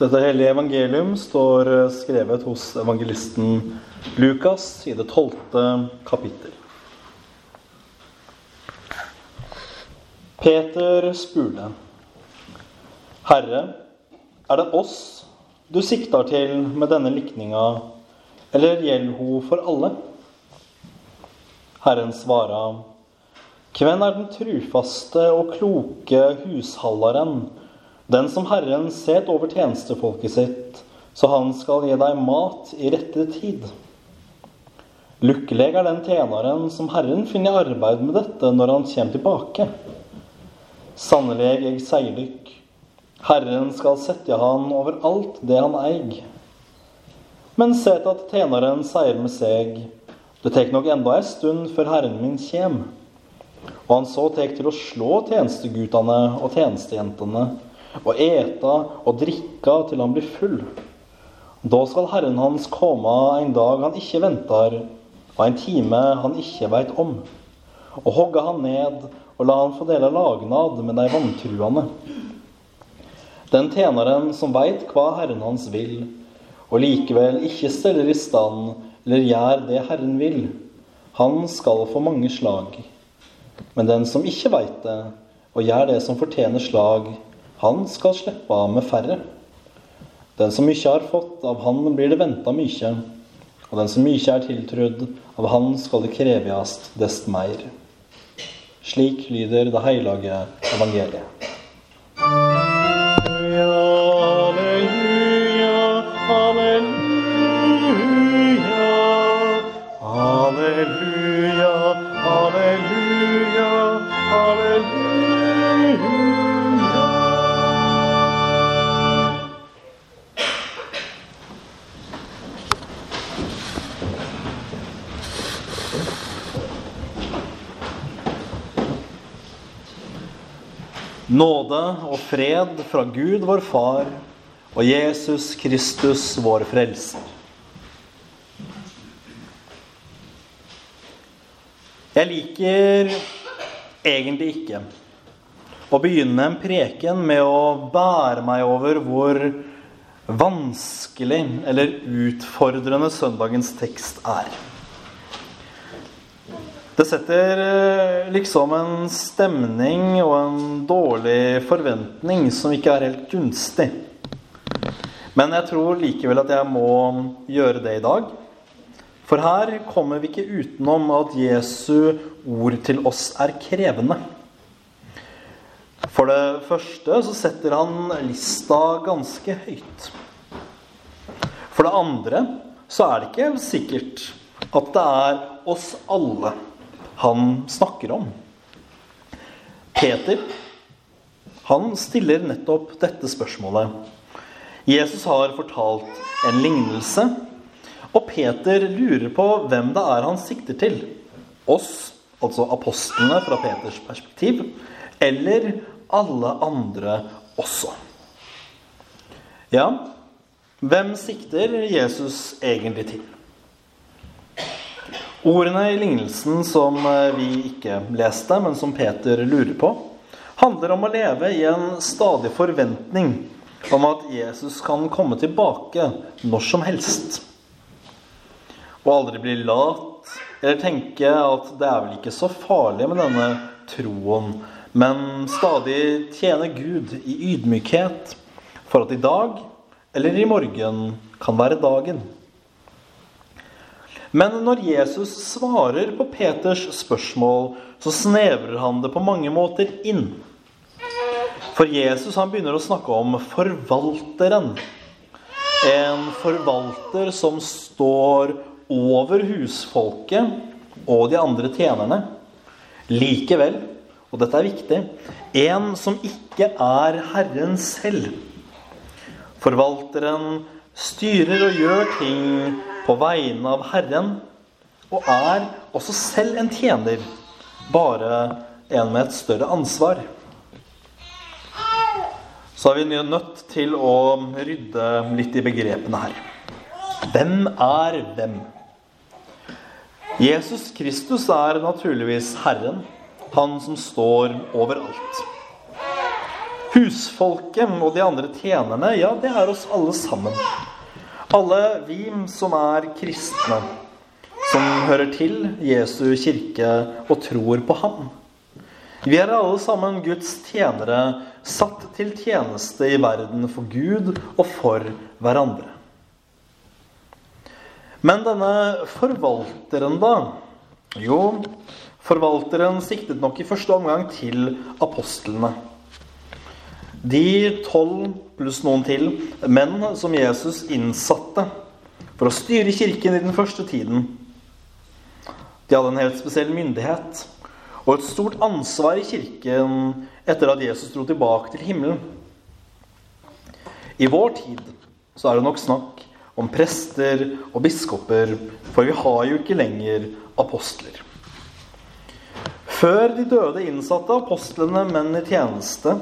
Dette hellige evangelium står skrevet hos evangelisten Lukas i det tolvte kapittel. Peter spurte, 'Herre, er det oss du sikter til med denne likninga, eller gjelder hun for alle?' Herren svara, 'Hvem er den trufaste og kloke hushalderen?' Den som Herren set over tjenestefolket sitt, så han skal gi deg mat i rette tid. Lykkelig er den tjeneren som Herren finner arbeid med dette når han kommer tilbake. Sannelig, jeg sier dykk, Herren skal sette han over alt det han eig. Men set at tjeneren sier med seg, det tek nok enda ei stund før Herren min kjem. Og han så tek til å slå tjenestegutane og tjenestejentene og eta og drikka til han blir full. Da skal Herren hans komme en dag han ikke venter, og en time han ikke veit om, og hogge han ned og la han få dele lagnad med de vantruende. Den tjeneren som veit hva Herren hans vil, og likevel ikke steller i stand eller gjør det Herren vil, han skal få mange slag. Men den som ikke veit det, og gjør det som fortjener slag, han skal slippe av med færre. Den som mykje har fått, av han blir det venta mykje. Og den som mykje er tiltrudd, av han skal det krevjast dest meir. Slik lyder det heilage evangeliet. Og fred fra Gud vår Far og Jesus Kristus vår Frelser. Jeg liker egentlig ikke å begynne en preken med å bære meg over hvor vanskelig eller utfordrende søndagens tekst er. Det setter eh, liksom en stemning og en dårlig forventning som ikke er helt gunstig. Men jeg tror likevel at jeg må gjøre det i dag. For her kommer vi ikke utenom at Jesu ord til oss er krevende. For det første så setter han lista ganske høyt. For det andre så er det ikke sikkert at det er oss alle han snakker om. Peter han stiller nettopp dette spørsmålet. Jesus har fortalt en lignelse, og Peter lurer på hvem det er han sikter til. Oss, altså apostlene fra Peters perspektiv, eller alle andre også. Ja, hvem sikter Jesus egentlig til? Ordene i lignelsen som eh, vi ikke leste, men som Peter lurer på, handler om å leve i en stadig forventning om at Jesus kan komme tilbake når som helst. Og aldri bli lat eller tenke at det er vel ikke så farlig med denne troen, men stadig tjene Gud i ydmykhet for at i dag eller i morgen kan være dagen. Men når Jesus svarer på Peters spørsmål, så snevrer han det på mange måter inn. For Jesus han begynner å snakke om forvalteren. En forvalter som står over husfolket og de andre tjenerne. Likevel, og dette er viktig, en som ikke er Herren selv. Forvalteren styrer og gjør ting på vegne av Herren, og er også selv en tjener, bare en med et større ansvar. Så er vi nødt til å rydde litt i begrepene her. Hvem er hvem? Jesus Kristus er naturligvis Herren, han som står overalt. husfolket og de andre tjenerne, ja, det er oss alle sammen. Alle vi som er kristne, som hører til Jesu kirke og tror på ham. Vi er alle sammen Guds tjenere, satt til tjeneste i verden for Gud og for hverandre. Men denne forvalteren, da? Jo, forvalteren siktet nok i første omgang til apostlene. De tolv pluss noen til menn som Jesus innsatte for å styre kirken i den første tiden. De hadde en helt spesiell myndighet og et stort ansvar i kirken etter at Jesus dro tilbake til himmelen. I vår tid så er det nok snakk om prester og biskoper, for vi har jo ikke lenger apostler. Før de døde innsatte apostlene menn i tjeneste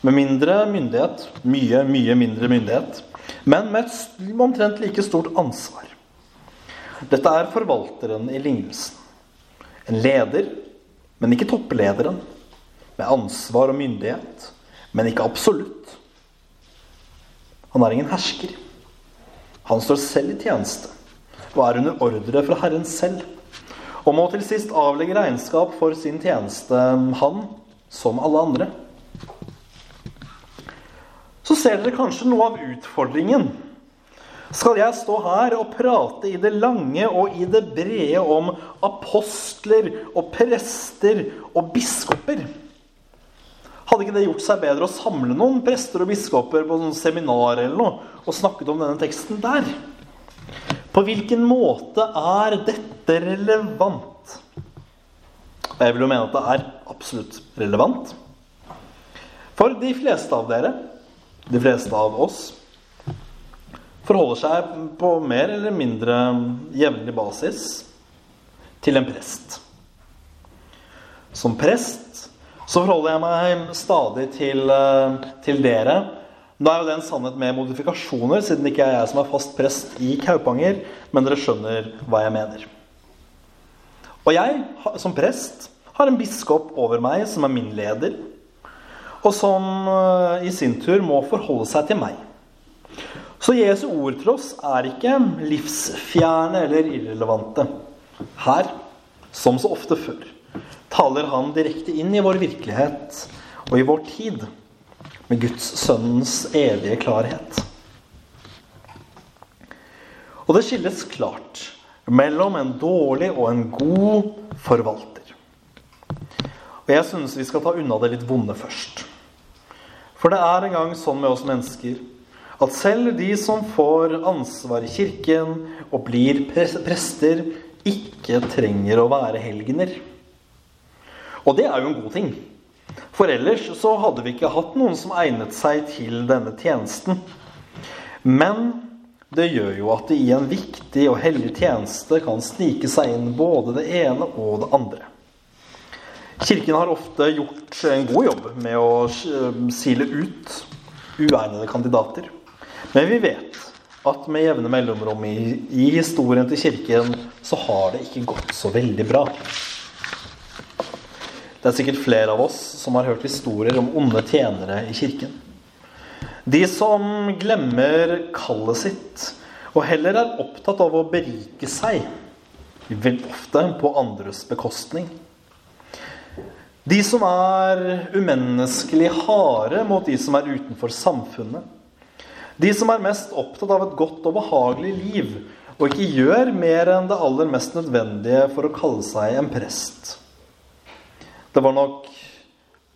med mindre myndighet, mye, mye mindre myndighet, men med et omtrent like stort ansvar. Dette er forvalteren i lignelsen. En leder, men ikke topplederen. Med ansvar og myndighet, men ikke absolutt. Han er ingen hersker. Han står selv i tjeneste og er under ordre fra Herren selv. Og må til sist avlegge regnskap for sin tjeneste, han som alle andre. Ser dere kanskje noe av utfordringen. Skal jeg stå her og prate i det lange og i det brede om apostler og prester og biskoper? Hadde ikke det gjort seg bedre å samle noen prester og biskoper på noen seminar eller noe og snakket om denne teksten der? På hvilken måte er dette relevant? Jeg vil jo mene at det er absolutt relevant. For de fleste av dere, de fleste av oss, forholder seg på mer eller mindre jevnlig basis til en prest. Som prest så forholder jeg meg stadig til, eh, til dere. Nå er jo det en sannhet med modifikasjoner, siden det ikke er jeg som er fast prest i Kaupanger, men dere skjønner hva jeg mener. Og jeg, som prest, har en biskop over meg som er min leder, og som eh, i sin tur må forholde seg til meg. Så Jesu ord til oss er ikke livsfjerne eller irrelevante. Her, som så ofte før taler han direkte inn i vår virkelighet og i vår tid med Guds sønnens evige klarhet. Og det skilles klart mellom en dårlig og en god forvalter. Og jeg synes vi skal ta unna det litt vonde først. For det er en gang sånn med oss mennesker at selv de som får ansvar i kirken og blir prester, ikke trenger å være helgener. Og det er jo en god ting. For ellers så hadde vi ikke hatt noen som egnet seg til denne tjenesten. Men det gjør jo at det i en viktig og hellig tjeneste kan snike seg inn både det ene og det andre. Kirken har ofte gjort en god jobb med å sile ut uegnede kandidater. Men vi vet at med jevne mellomrom i, i historien til Kirken så har det ikke gått så veldig bra. Det er sikkert flere av oss som har hørt historier om onde tjenere i kirken. De som glemmer kallet sitt og heller er opptatt av å berike seg, vel ofte på andres bekostning. De som er umenneskelig harde mot de som er utenfor samfunnet. De som er mest opptatt av et godt og behagelig liv, og ikke gjør mer enn det aller mest nødvendige for å kalle seg en prest. Det var nok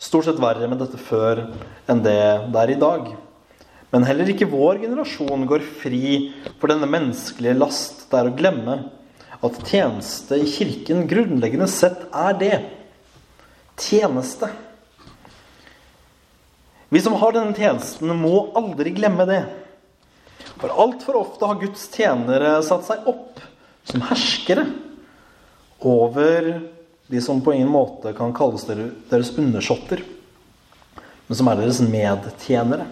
stort sett verre med dette før enn det det er i dag. Men heller ikke vår generasjon går fri for denne menneskelige last det er å glemme at tjeneste i kirken grunnleggende sett er det. Tjeneste. Vi som har denne tjenesten, må aldri glemme det. For altfor ofte har Guds tjenere satt seg opp som herskere over de som på ingen måte kan kalles deres undersåtter, men som er deres medtjenere.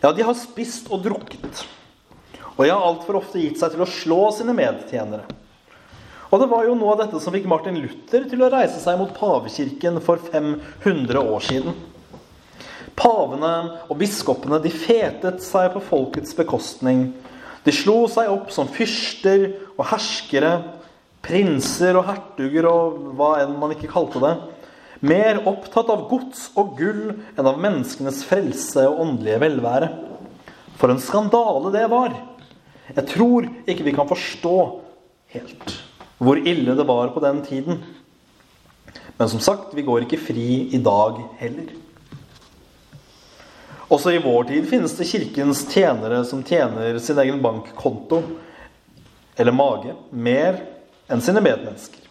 Ja, de har spist og drukket, og de har altfor ofte gitt seg til å slå sine medtjenere. Og det var jo noe av dette som fikk Martin Luther til å reise seg mot pavekirken for 500 år siden. Pavene og biskopene de fetet seg på folkets bekostning. De slo seg opp som fyrster og herskere, prinser og hertuger og hva enn man ikke kalte det. Mer opptatt av gods og gull enn av menneskenes frelse og åndelige velvære. For en skandale det var! Jeg tror ikke vi kan forstå helt hvor ille det var på den tiden. Men som sagt, vi går ikke fri i dag heller. Også i vår tid finnes det kirkens tjenere som tjener sin egen bankkonto eller mage mer enn sine medmennesker.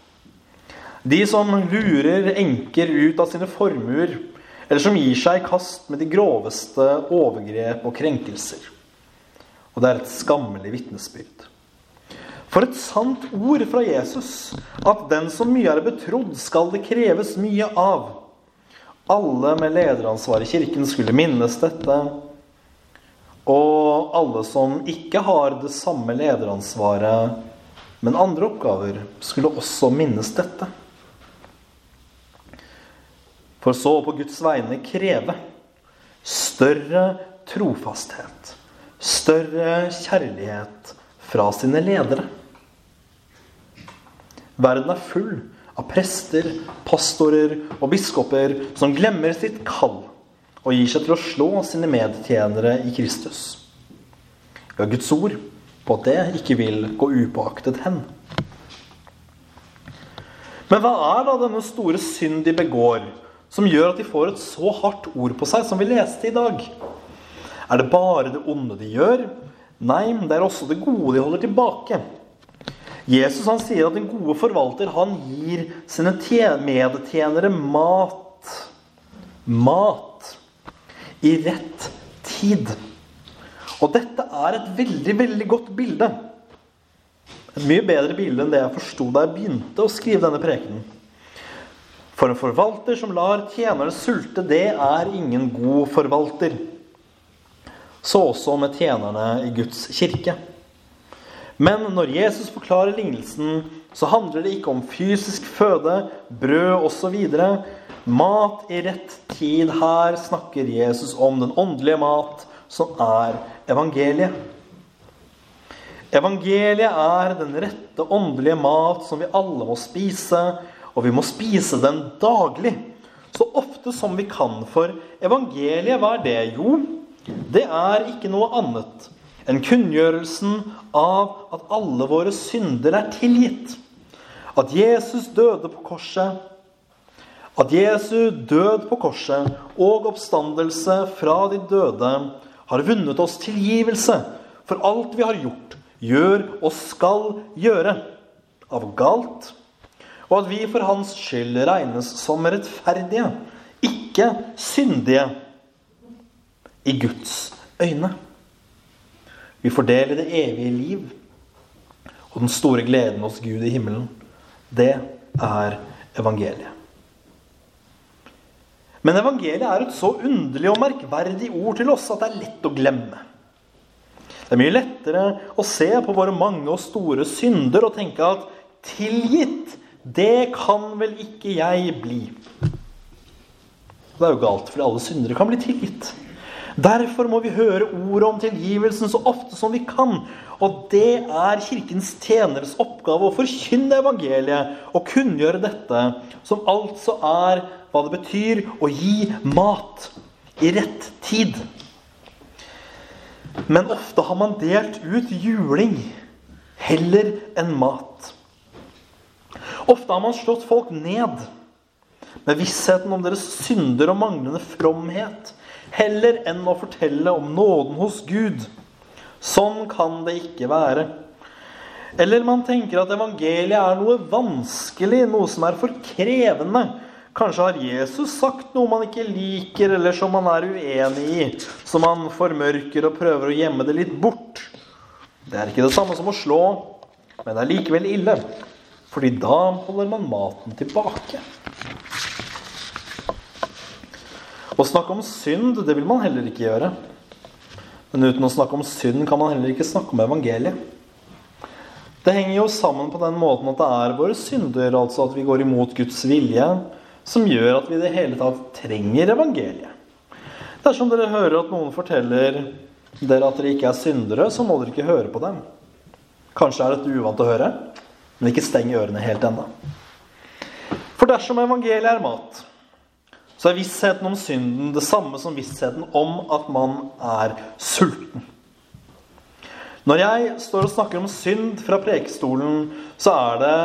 De som lurer enker ut av sine formuer, eller som gir seg i kast med de groveste overgrep og krenkelser. Og det er et skammelig vitnesbyrd. For et sant ord fra Jesus, at den som mye er betrodd, skal det kreves mye av. Alle med lederansvar i kirken skulle minnes dette. Og alle som ikke har det samme lederansvaret, men andre oppgaver, skulle også minnes dette. For så på Guds vegne kreve større trofasthet, større kjærlighet fra sine ledere. Verden er full av prester, pastorer og biskoper som glemmer sitt kall og gir seg til å slå sine medtjenere i Kristus. Vi har Guds ord på at det ikke vil gå upåaktet hen. Men hva er da denne store synd de begår, som gjør at de får et så hardt ord på seg som vi leste i dag? Er det bare det onde de gjør? Nei, det er også det gode de holder tilbake. Jesus han sier at en gode forvalter han gir sine medtjenere mat. Mat. I rett tid. Og dette er et veldig, veldig godt bilde. Et mye bedre bilde enn det jeg forsto da jeg begynte å skrive denne prekenen. For en forvalter som lar tjenerne sulte, det er ingen god forvalter. Så også med tjenerne i Guds kirke. Men når Jesus forklarer lignelsen, så handler det ikke om fysisk føde, brød osv. Mat i rett tid. Her snakker Jesus om den åndelige mat, som er evangeliet. Evangeliet er den rette åndelige mat som vi alle må spise, og vi må spise den daglig. Så ofte som vi kan. For evangeliet, hva er det? Jo, det er ikke noe annet enn kunngjørelsen av at alle våre synder er tilgitt. At Jesus døde på korset. At Jesu død på korset og oppstandelse fra de døde har vunnet oss tilgivelse for alt vi har gjort, gjør og skal gjøre av galt, og at vi for Hans skyld regnes som rettferdige, ikke syndige, i Guds øyne. Vi får det evige liv og den store gleden hos Gud i himmelen. Det er evangeliet. Men evangeliet er et så underlig og merkverdig ord til oss at det er lett å glemme. Det er mye lettere å se på våre mange og store synder og tenke at tilgitt, det kan vel ikke jeg bli. Det er jo galt, for alle syndere kan bli tilgitt. Derfor må vi høre ordet om tilgivelsen så ofte som vi kan. Og det er Kirkens tjeneres oppgave å forkynne evangeliet og kunngjøre dette, som altså er hva det betyr å gi mat i rett tid. Men ofte har man delt ut juling heller enn mat. Ofte har man slått folk ned med vissheten om deres synder og manglende fromhet heller enn å fortelle om nåden hos Gud. Sånn kan det ikke være. Eller man tenker at evangeliet er noe vanskelig, noe som er for krevende. Kanskje har Jesus sagt noe man ikke liker, eller som man er uenig i, som man formørker og prøver å gjemme det litt bort. Det er ikke det samme som å slå, men det er likevel ille. Fordi da holder man maten tilbake. Å snakke om synd, det vil man heller ikke gjøre. Men uten å snakke om synd kan man heller ikke snakke om evangeliet. Det henger jo sammen på den måten at det er våre synder, altså at vi går imot Guds vilje, som gjør at vi i det hele tatt trenger evangeliet. Dersom dere hører at noen forteller dere at dere ikke er syndere, så må dere ikke høre på dem. Kanskje er dette uvant å høre, men ikke steng ørene helt ennå. For dersom evangeliet er mat, så er vissheten om synden det samme som vissheten om at man er sulten. Når jeg står og snakker om synd fra prekestolen, så er det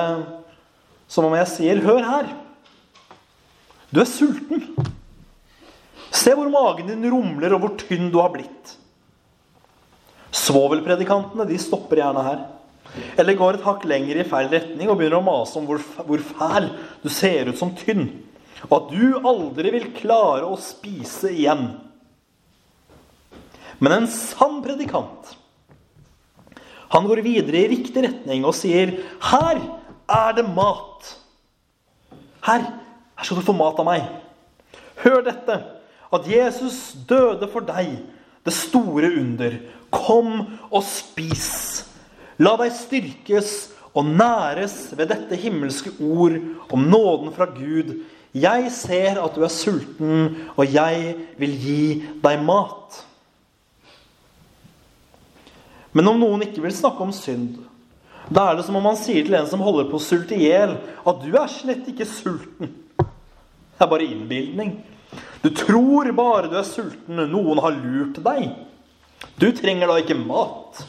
som om jeg sier 'Hør her. Du er sulten.' Se hvor magen din rumler, og hvor tynn du har blitt. Svovelpredikantene de stopper gjerne her. Eller går et hakk lenger i feil retning og begynner å mase om hvor, hvor fæl du ser ut som tynn. Og at du aldri vil klare å spise igjen. Men en sann predikant, han går videre i riktig retning og sier, 'Her er det mat.' Her, her skal du få mat av meg. Hør dette, at Jesus døde for deg, det store under. Kom og spis. La deg styrkes og næres ved dette himmelske ord om nåden fra Gud. Jeg ser at du er sulten, og jeg vil gi deg mat. Men om noen ikke vil snakke om synd, da er det som om man sier til en som holder på å sulte i hjel, at du er slett ikke sulten. Det er bare innbildning. Du tror bare du er sulten. Noen har lurt deg. Du trenger da ikke mat.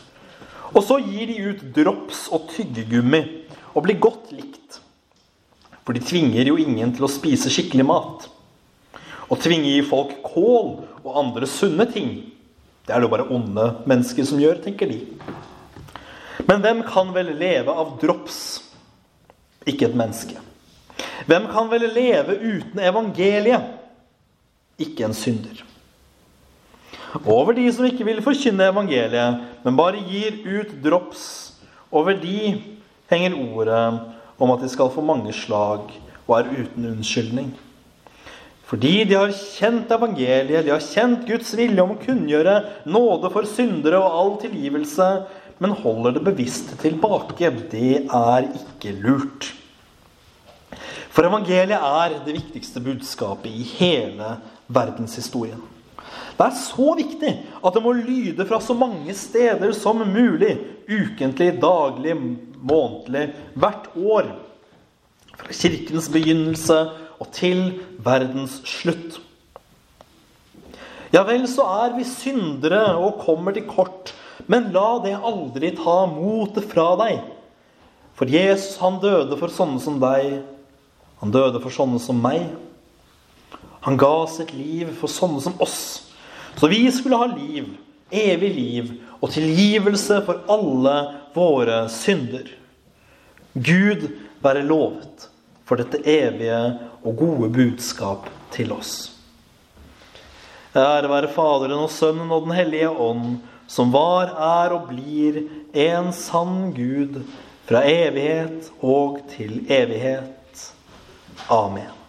Og så gir de ut drops og tyggegummi og blir godt likt. For de tvinger jo ingen til å spise skikkelig mat. Å tvinge i folk kål og andre sunne ting, det er det jo bare onde mennesker som gjør, tenker de. Men hvem kan vel leve av drops? Ikke et menneske. Hvem kan vel leve uten evangeliet? Ikke en synder. Over de som ikke vil forkynne evangeliet, men bare gir ut drops. Over de henger ordet om at de skal få mange slag og er uten unnskyldning. Fordi de har kjent evangeliet, de har kjent Guds vilje om å kunngjøre nåde for syndere og all tilgivelse, men holder det bevisst tilbake. Det er ikke lurt. For evangeliet er det viktigste budskapet i hele verdenshistorien. Det er så viktig at det må lyde fra så mange steder som mulig. Ukentlig, daglig, månedlig, hvert år. Fra kirkens begynnelse og til verdens slutt. Ja vel, så er vi syndere og kommer til kort, men la det aldri ta motet fra deg. For Jesus, han døde for sånne som deg. Han døde for sånne som meg. Han ga sitt liv for sånne som oss. Så vi skulle ha liv, evig liv og tilgivelse for alle våre synder. Gud være lovet for dette evige og gode budskap til oss. Ære være Faderen og Sønnen og Den hellige ånd, som var, er og blir en sann Gud fra evighet og til evighet. Amen.